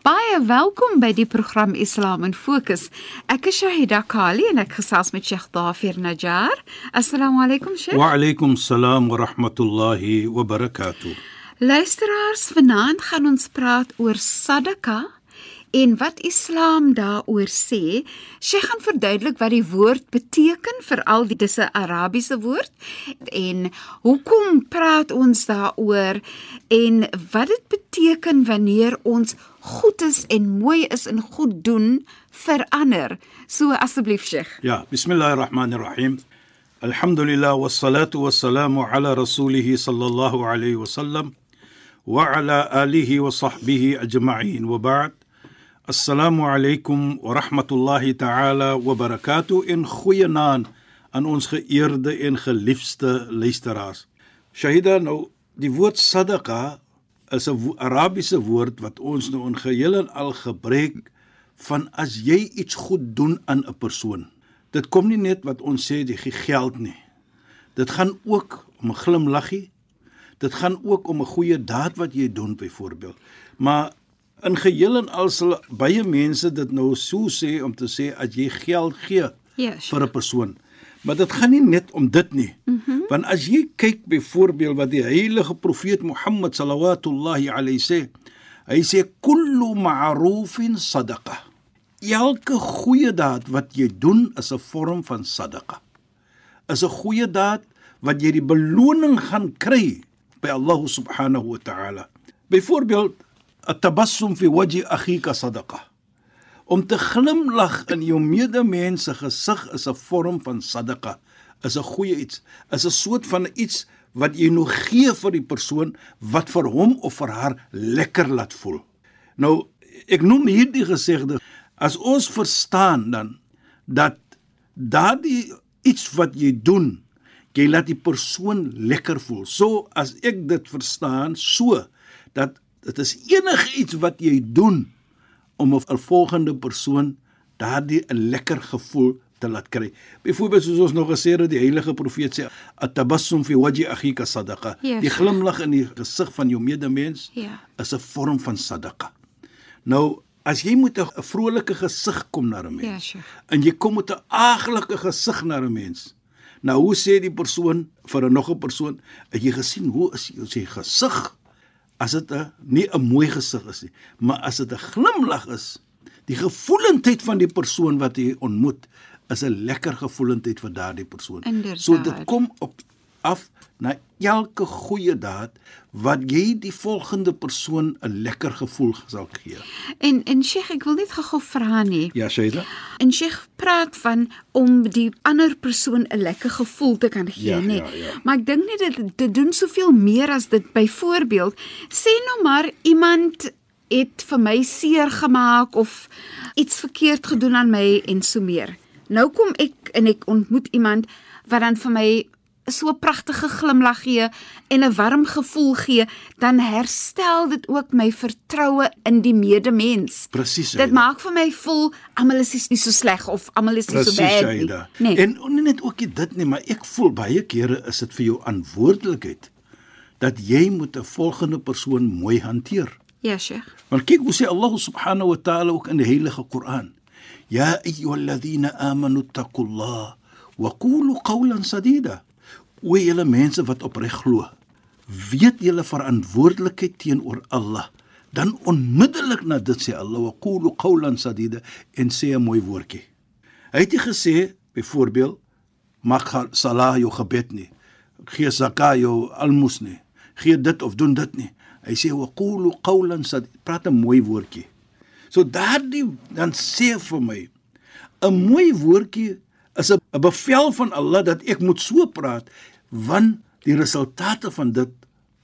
Baie welkom by die program Islam in Fokus. Ek is Shahida Kali en ek gesels met Sheikh Dafir Najjar. Assalamu alaykum Sheikh. Wa alaykum salaam wa rahmatullahi wa barakatuh. Luisteraars, vanaand gaan ons praat oor sadaka en wat Islam daaroor sê. Sheikh gaan verduidelik wat die woord beteken, veral dit is 'n Arabiese woord en hoekom praat ons daaroor en wat dit beteken wanneer ons goed is en mooi is en goed doen verander. So asseblief Sheikh. Ja, bismillahirrahmanirrahim. Alhamdulillah wassalatu wassalamu ala rasulih sallallahu alayhi wasallam wa ala alihi wa sahbihi ajma'in wa ba'd. Assalamu alaykum wa rahmatullahi ta'ala wa barakatuh in goeienaand aan ons geëerde en geliefde luisteraars. Shahida nou die woord sadaqa is 'n wo Arabiese woord wat ons nou in geheel en al gebruik van as jy iets goed doen aan 'n persoon. Dit kom nie net wat ons sê jy gee geld nie. Dit gaan ook om 'n glimlaggie. Dit gaan ook om 'n goeie daad wat jy doen byvoorbeeld. Maar in geheel en al sal baie mense dit nou so sê om te sê as jy geld gee Ja, vir 'n persoon. Maar dit gaan nie net om dit nie. Mm -hmm. Want as jy kyk byvoorbeeld wat die heilige profeet Mohammed sallallahu alayhi sê, hy sê kullu ma'rufin sadaqa. Elke goeie daad wat jy doen is 'n vorm van sadaqa. Is 'n goeie daad wat jy die beloning gaan kry by Allah subhanahu wa ta'ala. Byvoorbeeld, at-tabassum fi wajhi akhika sadaqa. Om te glimlag in jou medemens se gesig is 'n vorm van sadaqa, is 'n goeie iets, is 'n soort van iets wat jy nou gee vir die persoon wat vir hom of vir haar lekker laat voel. Nou, ek noem hierdie gesegde as ons verstaan dan dat daardie iets wat jy doen, jy laat die persoon lekker voel. So as ek dit verstaan, so dat dit is enigiets wat jy doen om 'n volgende persoon daardie 'n lekker gevoel te laat kry. Byvoorbeeld soos ons nog gesê het die heilige profeet sê at-tabassum fi wajhi akhika sadaqa. Ja, Die sure. glimlag in die gesig van jou medemens Ja. is 'n vorm van sadaqa. Nou as jy met 'n vrolike gesig kom na 'n mens Ja, Sheikh. en jy kom met 'n aaglike gesig na 'n mens. Nou hoe sê die persoon vir 'n nog 'n persoon, het jy gesien hoe is jou gesig? As dit 'n nie 'n mooi gesig is nie, maar as dit 'n glimlag is, die gevoelendheid van die persoon wat jy ontmoet is 'n lekker gevoelendheid vir daardie persoon. Inderdaad. So dit kom op af na elke goeie daad wat jy die volgende persoon 'n lekker gevoel sal gee. En en Sheikh, ek wil net gou-gou vra nie. Ja, Shaida? En Sheikh praat van om die ander persoon 'n lekker gevoel te kan gee, Ja, nê. ja, ja. Maar ek dink nie dit dit doen soveel meer as dit. Byvoorbeeld, sê nou maar iemand het vir my seer gemaak of iets verkeerd gedoen aan my en so meer. Nou kom ek en ek ontmoet iemand wat dan vir my so 'n pragtige glimlag gee en 'n warm gevoel gee, dan herstel dit ook my vertroue in die medemens. Presies, Dit maak vir my voel almal is nie so sleg of almal is nie so Presies, bad nie. Nee. En nie net ook dit nie, maar ek voel baie kere is dit vir jou verantwoordelikheid dat jy moet 'n volgende persoon mooi hanteer. ja, Sheikh. Want kyk hoe sê Allah subhanahu wa ta'ala ook in die heilige Koran. Ya ayyuhalladhina amanu taqullah wa qulu qawlan sadida. O julle mense wat opreg glo, weet julle verantwoordelikheid teenoor Allah. Dan onmiddellik na dit sê Allah wa qulu qawlan sadida en sê 'n mooi woordjie. Hy het nie gesê byvoorbeeld maak salah jou gebed nie. Gee zakat jou almos nie. gee dit of doen dit nie. Hy sê wa qulu qawlan sad praat 'n mooi woordjie. So daardie dan sê vir my 'n mooi woordjie is 'n bevel van Allah dat ek moet so praat want die resultate van dit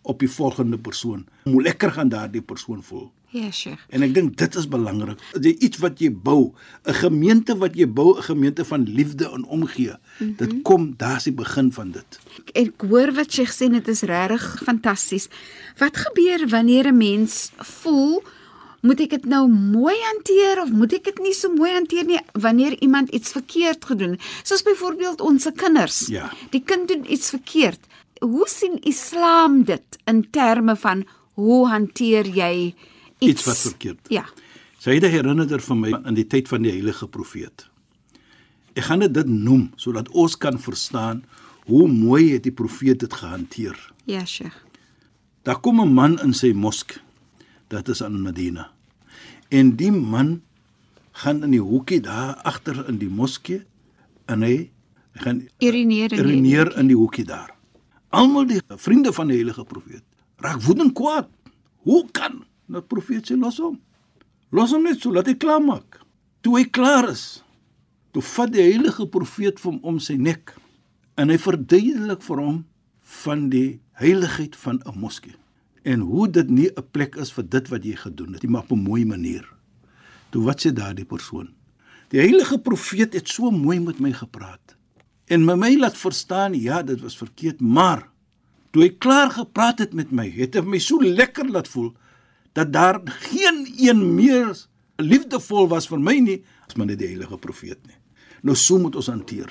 op die volgende persoon hoe lekker gaan daardie persoon voel. Ja, Sheikh. En ek dink dit is belangrik. Jy iets wat jy bou, 'n gemeente wat jy bou, 'n gemeente van liefde en omgee. Mm -hmm. Dit kom, daar's die begin van dit. Ek hoor wat Sheikh sê, dit is regtig fantasties. Wat gebeur wanneer 'n mens voel moet ek dit nou mooi hanteer of moet ek dit nie so mooi hanteer nie wanneer iemand iets verkeerd gedoen het? Soos byvoorbeeld ons kinders. Ja. Die kind doen iets verkeerd. Hoe sien Islam dit in terme van hoe hanteer jy iets, Iets wat verkeerd. Ja. 'n herinner vir my in die tyd van die heilige profeet. Ek gaan dit dit noem sodat ons kan verstaan hoe mooi het die profeet dit gehanteer. Ja, Sheikh. Daar kom 'n man in sy mosk. Dit is in Medina. En die man gaan in die hoekie daar agter in die moskee en hy gaan Urineer in die- urineer in die hoekie daar. Almal die vriende van die heilige profeet raak woedend kwaad. Hoe kan 'n profeet sê los hom? Los hom net so laat hy klaar maak. Toe hy klaar is, toe vat die heilige profeet hom om sy nek en hy verduidelik vir hom van die heiligheid van 'n moskee en hoe dit nie 'n plek is vir dit wat jy gedoen het nie, maar op 'n mooi manier. Toe wat sê daardie persoon? Die heilige profeet het so mooi met my gepraat en my my laat verstaan ja, dit was verkeerd, maar toe hy klaar gepraat het met my, het hy my so lekker laat voel dat daar geen een meer liefdevol was vir my nie as maar net die heilige profeet nie. Nou so moet ons hanteer.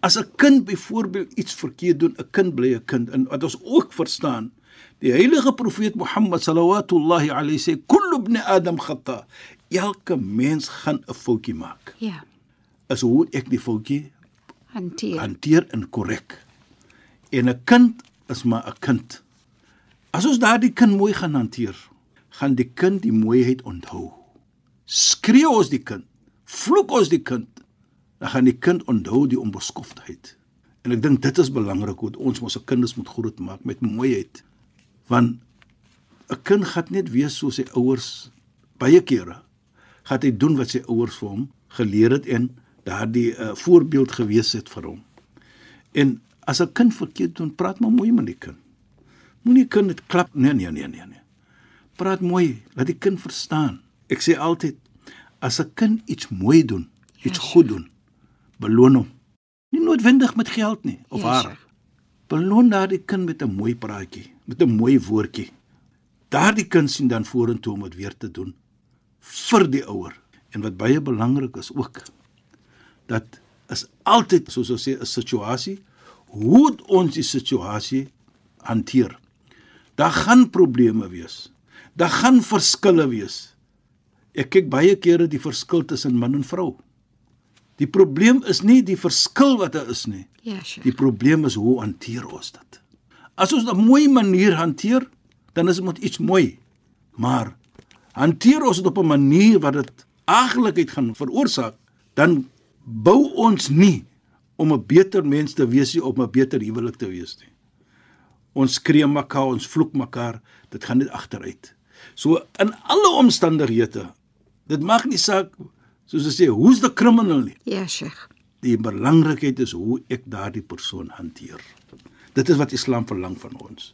As 'n kind byvoorbeeld iets verkeerd doen, 'n kind bly 'n kind en wat ons ook verstaan, die heilige profeet Mohammed sallallahu alayhi sê kullu ibn adam khata. Elke mens gaan 'n foutjie maak. Ja. Is hoe ek die foutjie Hanteer. hanteer en korrek. En 'n kind is maar 'n kind. As ons daardie kind mooi gaan hanteer, gaan die kind die mooiheid onthou. Skree ons die kind, vloek ons die kind, dan gaan die kind onthou die onbeskofdheid. En ek dink dit is belangrik hoe ons ons kinders moet grootmaak met mooiheid. Want 'n kind gaan net wees soos sy ouers baie kere gaan hy doen wat sy ouers vir hom geleer het en daardie uh, voorbeeld gewees het vir hom. En as 'n kind verkeerd doen, praat maar mooi met die kind. Moenie kind dit klap nee nee nee nee nee. Praat mooi, laat die kind verstaan. Ek sê altyd as 'n kind iets mooi doen, iets Ja, goed doen, beloon hom. Nie noodwendig met geld nie of Ja, haar. Beloon daardie kind met 'n mooi praatjie, met 'n mooi woordjie. Daardie kind sien dan vorentoe om dit weer te doen vir die ouer. En wat baie belangrik is ook dat is altyd soos ons sê 'n situasie hoe ons die situasie hanteer. Daar gaan probleme wees. Daar gaan verskille wees. Ek kyk baie kere die verskil tussen man en vrou. Die probleem is nie die verskil wat daar is nie. Ja, Sheikh. Die probleem is hoe hanteer ons dit? As ons 'n mooi manier hanteer, dan is dit iets mooi. Maar hanteer ons dit op 'n manier wat dit aaglikheid gaan veroorsaak, dan bou ons nie om 'n beter mens te wees nie, om 'n beter huwelik te wees nie. Ons skree mekaar, ons vloek mekaar, dit gaan net agteruit. So in alle omstandighede, dit maak nie saak soos hulle sê, who's the criminal nie. Ja, Sheikh. Die belangrikheid is hoe ek daardie persoon hanteer. Dit is wat Islam verlang van ons.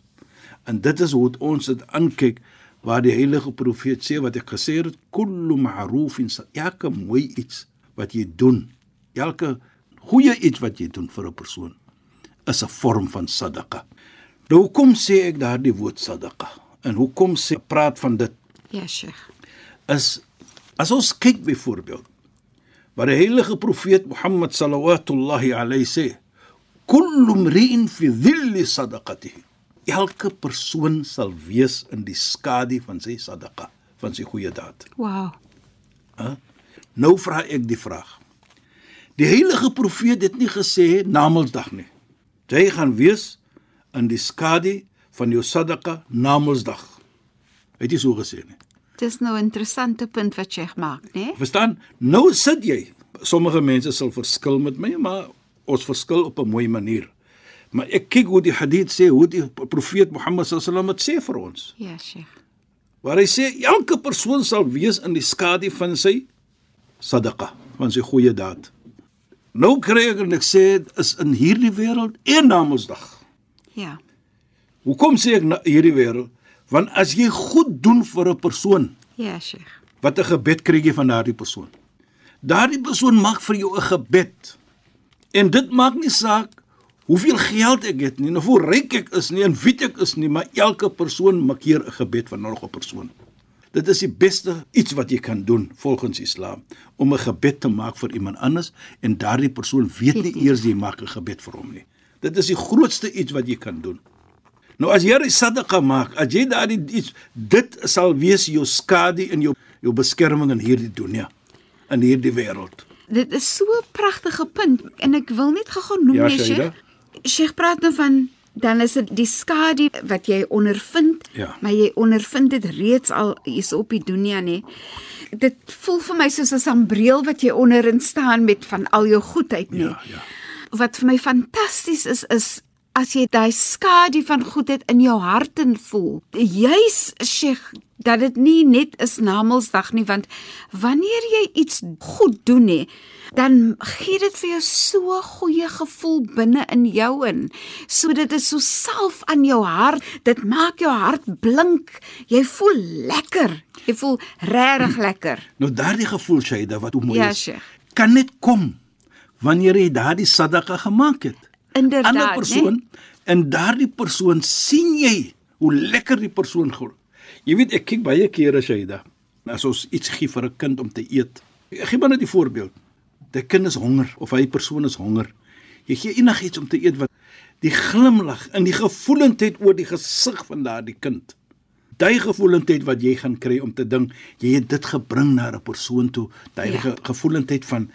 En dit is hoe ons dit aankyk waar die heilige profeet sê wat ek gesê het, kullu ma'rufin elke mooi iets wat jy doen, elke goeie iets wat jy doen vir 'n persoon is 'n vorm van sadaqa. Nou hoekom sê ek daardie woord sadaqa? En hoekom sê praat van dit Ja, Sheikh. is as ons kyk byvoorbeeld waar die heilige profeet Mohammed sallallahu alayhi sê kullu mri'in fi dhilli sadaqatihi elke persoon sal wees in die skadu van sy sadaqa van sy goeie daad Wow. nou vra ek die vraag die heilige profeet het nie gesê namelsdag nie jy gaan wees in die skadu van jou sadaqa namelsdag het hy so gesê nie Dis nou 'n interessante punt wat Sheikh maak, né? Verstaan? Nou sit jy. Sommige mense sal verskil met my, maar ons verskil op 'n mooi manier. Maar ek kyk hoe die hadith sê, hoe die profeet Mohammed sallam dit sê vir ons. Ja, Sheikh. Waar hy sê elke persoon sal wees in die skadu van sy sadaqa, van sy goeie daad. Nou kry ek en ek sê is in hierdie wêreld en na Mondsdag. Ja. Hoekom sê ek na hierdie wêreld? Want as jy goed doen vir 'n persoon, Ja, Sheikh. wat 'n gebed kry jy van daardie persoon. Daardie persoon maak vir jou 'n gebed. En dit maak nie saak hoeveel geld ek het nie, of hoe ryk ek is nie en wie ek is nie, maar elke persoon maak hier 'n gebed van nog 'n persoon. Dit is die beste iets wat jy kan doen volgens Islam om 'n gebed te maak vir iemand anders en daardie persoon weet nie eers jy maak 'n gebed vir hom nie. Dit is die grootste iets wat jy kan doen. Nou as jy 'n sadaqa maak, as jy daardie iets dit sal wees jou skadu en jou jou beskerming in hierdie dunia, in hierdie wêreld. Dit is so 'n pragtige punt en ek wil net gou noem Ja. Sheikh. Sheikh praat nou van dan is dit die skadu wat jy ondervind, Ja. maar jy ondervind dit reeds al hier op die dunia nê. Dit voel vir my soos 'n sambreel wat jy onderin staan met van al jou goedheid nê. Ja, ja. Wat vir my fantasties is is as jy daai skadu van goedheid in jou hart in voel. Juis Sheikh dat dit nie net is Namedsdag nie want wanneer jy iets goed doen hè dan gee dit vir jou so goeie gevoel binne in jou in. So dit is so self aan jou hart. Dit maak jou hart blink. Jy voel lekker. Jy voel regtig lekker. Nou daardie gevoel Shaida wat hoe mooi Ja, is. Sheikh. Kan net kom wanneer jy daardie sadaqa gemaak het. Inderdaad, Ander persoon en daardie persoon sien jy hoe lekker die persoon glo. Jy weet ek kyk baie kere Shaida as ons iets gee vir 'n kind om te eet. Ek gee maar net die voorbeeld. Die kind is honger of hy persoon is honger. Jy gee enigiets om te eet wat die glimlag en die gevoelendheid oor die gesig van daardie kind. Daai gevoelendheid wat jy gaan kry om te dink jy het dit gebring na 'n persoon toe, daai ja. gevoelendheid van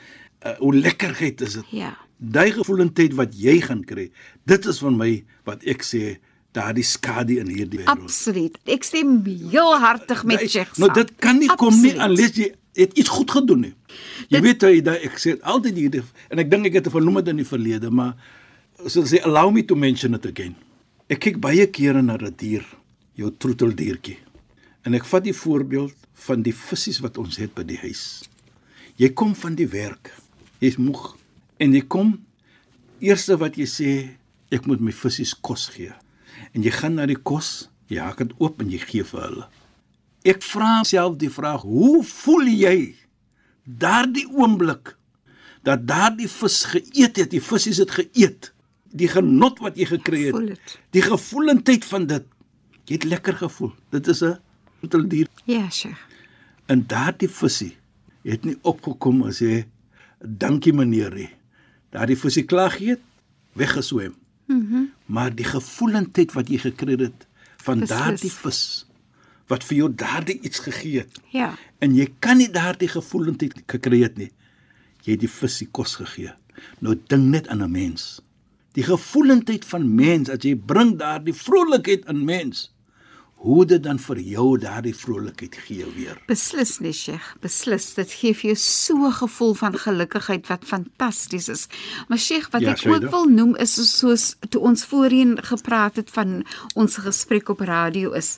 uh, hoe lekkerheid is dit. Ja. Daai gevoelendheid wat jy gaan kry, dit is van my wat ek sê daardie skadu in hierdie wêreld. Absoluut. Ek stem heel hartig met Daai- Sheikh. Nou dit kan nie kom nie unless jy het iets goed gedoen nie. Jy weet jy dat ek sê altyd hierdie en ek dink ek het dit vernoem het in die verlede, maar so sê allow me to mention it again. Ek kyk baie kere na 'n dier, jou troeteldiertjie. En ek vat die voorbeeld van die visse wat ons het by die huis. Jy kom van die werk. Jy's moeg en jy kom eerste wat jy sê, ek moet my visse kos gee. En jy gaan na die kos, jy haak dit oop en jy gee vir hulle. Ek vra self die vraag, hoe voel jy daardie oomblik dat daardie vis geëet het, die visse het geëet, die genot wat jy gekry het, dit. die gevoelendheid van dit, jy het lekker gevoel. Dit is 'n troeteldier Ja, Sheikh. en daardie visie het nie opgekom as hy dankie meneer nie. Daardie visie klaar geëet, weggeswem. Mhm. Maar die gevoelendheid wat jy gekry het van daardie vis wat vir jou daardie iets gegee het. Ja. En jy kan nie daardie gevoelendheid gekry het nie. Jy het die visie kos gegee. Nou dink net aan 'n mens. Die gevoelendheid van mens as jy bring daardie vrolikheid in mens. Hoe dit dan vir jou daardie vrolikheid gee weer. Beslis nie, Sheikh. Beslis. Dit gee vir jou so 'n gevoel van gelukigheid wat fantasties is. Maar Sheikh, wat Ja, ek ook wil noem is soos toe ons voorheen gepraat het van ons gesprek op radio is.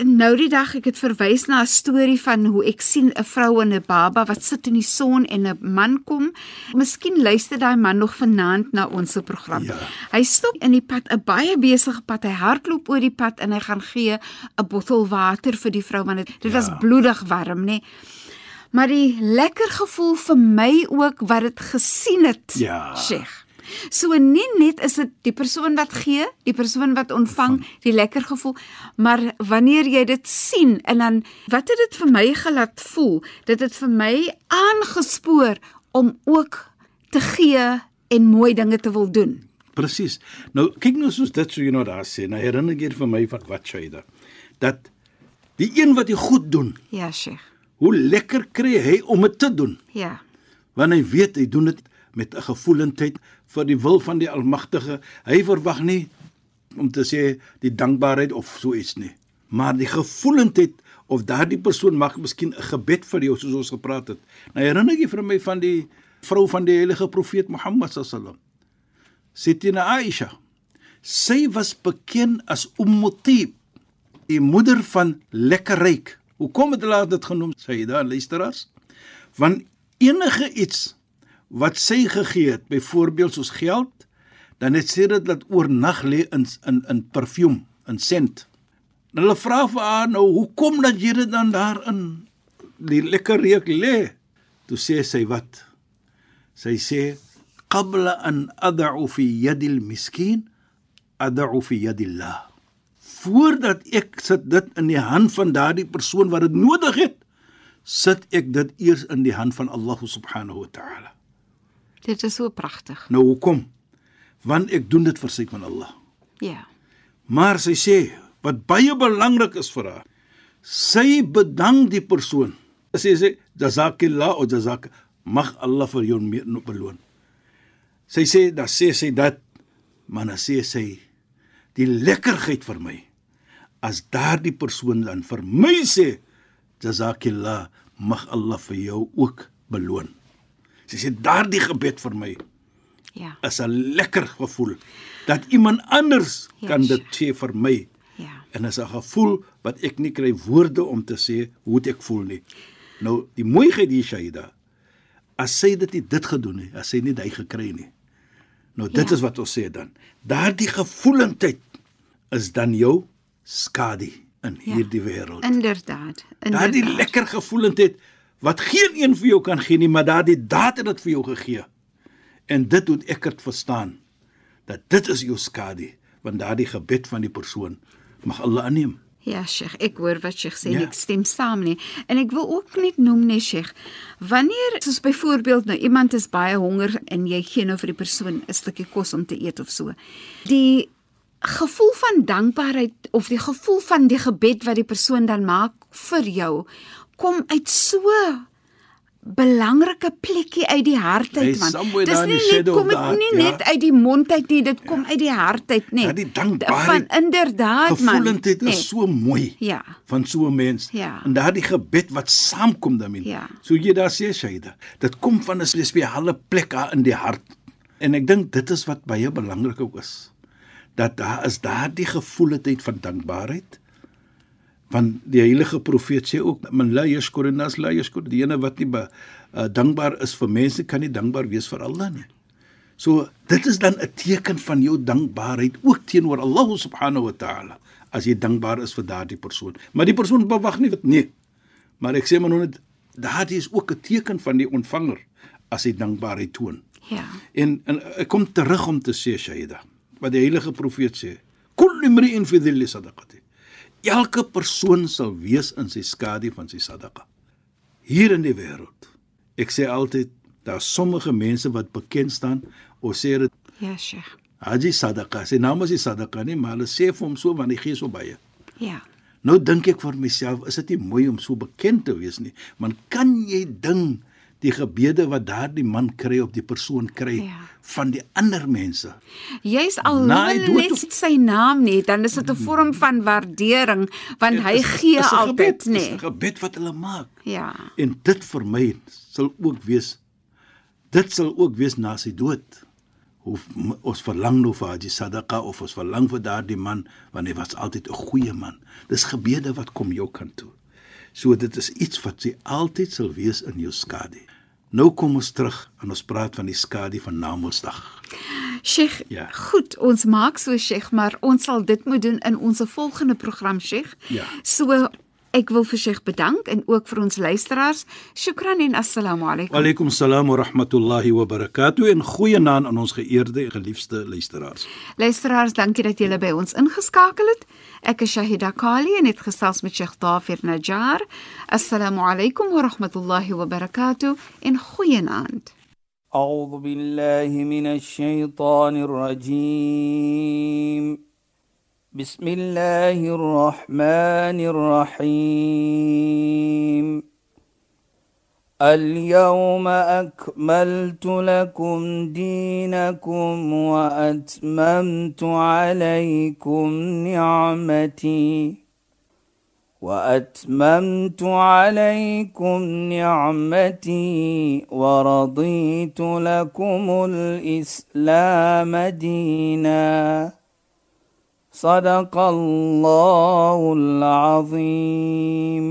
Nou die dag ek het verwys na 'n storie van hoe ek sien 'n vrou en 'n baba wat sit in die son en 'n man kom. Miskien luister daai man nog vanaand na ons se program. Ja. Hy stop in die pad, 'n baie besige pad. Hy hardloop oor die pad en hy gaan gee 'n bottel water vir die vrou want dit, dit was Ja. bloedig warm, nê. Maar die lekker gevoel vir my ook wat dit gesien het. Ja. Sheikh. So nie net is dit die persoon wat gee, die persoon wat ontvang, die lekker gevoel, maar wanneer jy dit sien en dan wat het dit vir my gelaat voel? Dit het vir my aangespoor om ook te gee en mooi dinge te wil doen. Presies. Nou kyk nou soos dit so jy nou daar sê. Nou herinner hier vir my van wat jy daar. Dat die een wat jy goed doen, Ja, Sheikh. hoe lekker kry hy om dit te doen. Ja. Want hy weet hy doen dit met 'n gevoelendheid vir die wil van die Almagtige. Hy verwag nie om te sê die dankbaarheid of so iets nie, maar die gevoelendheid of daardie persoon mag miskien 'n gebed vir jou soos ons gepraat het. Nou herinner jy vir my van die vrou van die heilige profeet Mohammed sallam. Sitina Aisha. Sy was bekend as Ummu Tib, die moeder van lekker ryk. Hoekom het hulle dit genoem? Sy daar luisteraars. Want enige iets wat sy gegee het, byvoorbeeld soos geld, dan het sy dit laat oornag lê in in in parfuum, in sent. En hulle vra vir haar nou, "Hoekom dat jy dit dan daar in die lekker reuk lê?" Toe sê sy wat? Sy sê, "Qabla an ad'u fi yadi al-miskin, ad'u fi yadi Allah." Voordat ek sit dit in die hand van daardie persoon wat dit nodig het, sit ek dit eers in die hand van Allah subhanahu wa ta'ala. Dit is so pragtig. Nou hoekom? Want ek doen dit vir sy van Allah. Ja. Maar sy sê wat baie belangrik is vir haar. Sy bedank die persoon. Sy sê jazakillah of jazak mag Allah vir jou meer beloon. Sy sê dan sê sy dat maar dan sê sy die lekkerheid vir my as daardie persoon dan vir my sê jazakillah mag Allah vir jou ook beloon. Sy sê daardie gebed vir my Ja. is 'n lekker gevoel dat iemand anders Ja, kan dit sê vir my Ja. en is 'n gevoel wat ek nie kry woorde om te sê hoe dit ek voel nie. Nou die mooiheid hier Shaida as sy dit nie dit gedoen het, as sy nie dit gekry nie. Nou dit Ja. is wat ons sê dan. Daardie gevoelendheid is dan jou skadu in Ja. hierdie wêreld. Inderdaad. Daardie inderdaad. lekker gevoelendheid wat geen een vir jou kan gee nie, maar daardie daad het dit vir jou gegee. En dit moet ek dit verstaan dat dit is jou skadu, want daardie gebed van die persoon mag Allah aanneem. Ja, Sheikh, ek hoor wat Sheikh sê, Ja. ja. ek stem saam nie. En ek wil ook net noem nee Sheikh, wanneer soos byvoorbeeld nou iemand is baie honger en jy gee nou vir die persoon 'n stukkie kos om te eet of so. Die gevoel van dankbaarheid of die gevoel van die gebed wat die persoon dan maak vir jou kom uit so belangrike plekkie uit die hart uit man. Dis nie net kom dit nie ja. net uit die mond uit nie, dit kom uit die hart uit net. Ja, die dankbaarheid, van inderdaad man. Gevoelendheid Nee. is so mooi. Ja. van so 'n mens. Ja. En daardie gebed wat saamkom daarmee. Ja. So jy daar sê Shaida, dit kom van 'n spesiale plek daar in die hart. En ek dink dit is wat baie belangrik ook is. Dat daar is daardie gevoelendheid van dankbaarheid. Want die heilige profeet sê ook man la yashkur nas la yashkur die ene wat nie be, uh, dankbaar is vir mense kan nie dankbaar wees vir Allah nie. So dit is dan 'n teken van jou dankbaarheid ook teenoor Allah subhanahu wa taala as jy dankbaar is vir daardie persoon. Maar die persoon bewag nie wat nee. Maar ek sê maar nou net daardie is ook 'n teken van die ontvanger as hy dankbaarheid toon. Ja. En, en ek kom terug om te sê Shaida, wat die heilige profeet sê, kullu imri'in fi dhilli sadaqati. Elke persoon sal wees in sy skadu van sy sadaqa. Hier in die wêreld. Ek sê altyd daar sommige mense wat bekend staan of sê dit Ja, Sheikh. Haji sadaqa. Sy naam is nie sadaqa nie, maar hulle sê vir hom so want hy gee so baie. Ja. Nou dink ek vir myself, is dit nie mooi om so bekend te wees nie, maar kan jy ding die gebede wat daardie man kry op die persoon kry Ja. van die ander mense? Jy's al net of- sy naam nie, dan is dit 'n vorm van waardering want hy Is- gee is altyd, nê. Is 'n gebed wat hulle maak. Ja. En dit vir my sal ook wees dit sal ook wees na sy dood. M- ons verlang nou vir Haji Sadaqa of ons verlang vir daardie man want hy was altyd 'n goeie man. Dis gebede wat kom jou kant toe. So dit is iets wat sy altyd sal wees in jou skadu. Nou kom ons terug en ons praat van die skadu van Namedsdag. Sheikh, Ja. goed, ons maak so Sheikh, maar ons sal dit moet doen in ons volgende program Sheikh. Ja. So ek wil vir Sheikh bedank en ook vir ons luisteraars. Shukran en assalamu alaykum. Wa alaykum salaam wa rahmatullahi wa barakatuh en goeienaand aan ons geëerde en geliefde luisteraars. Luisteraars, dankie dat julle by ons ingeskakel het. Ek is Shahida Kali en het gesels met Sheikh Dafir Najjar. Assalamu alaykum wa rahmatullahi wa barakatuh en goeienaand. أعوذ بالله من الشيطان الرجيم بسم الله الرحمن الرحيم. اليوم أكملت لكم دينكم وأتممت عليكم نعمتي وأتممت عليكم نعمتي ورضيت لكم الإسلام دينا. صدق الله العظيم.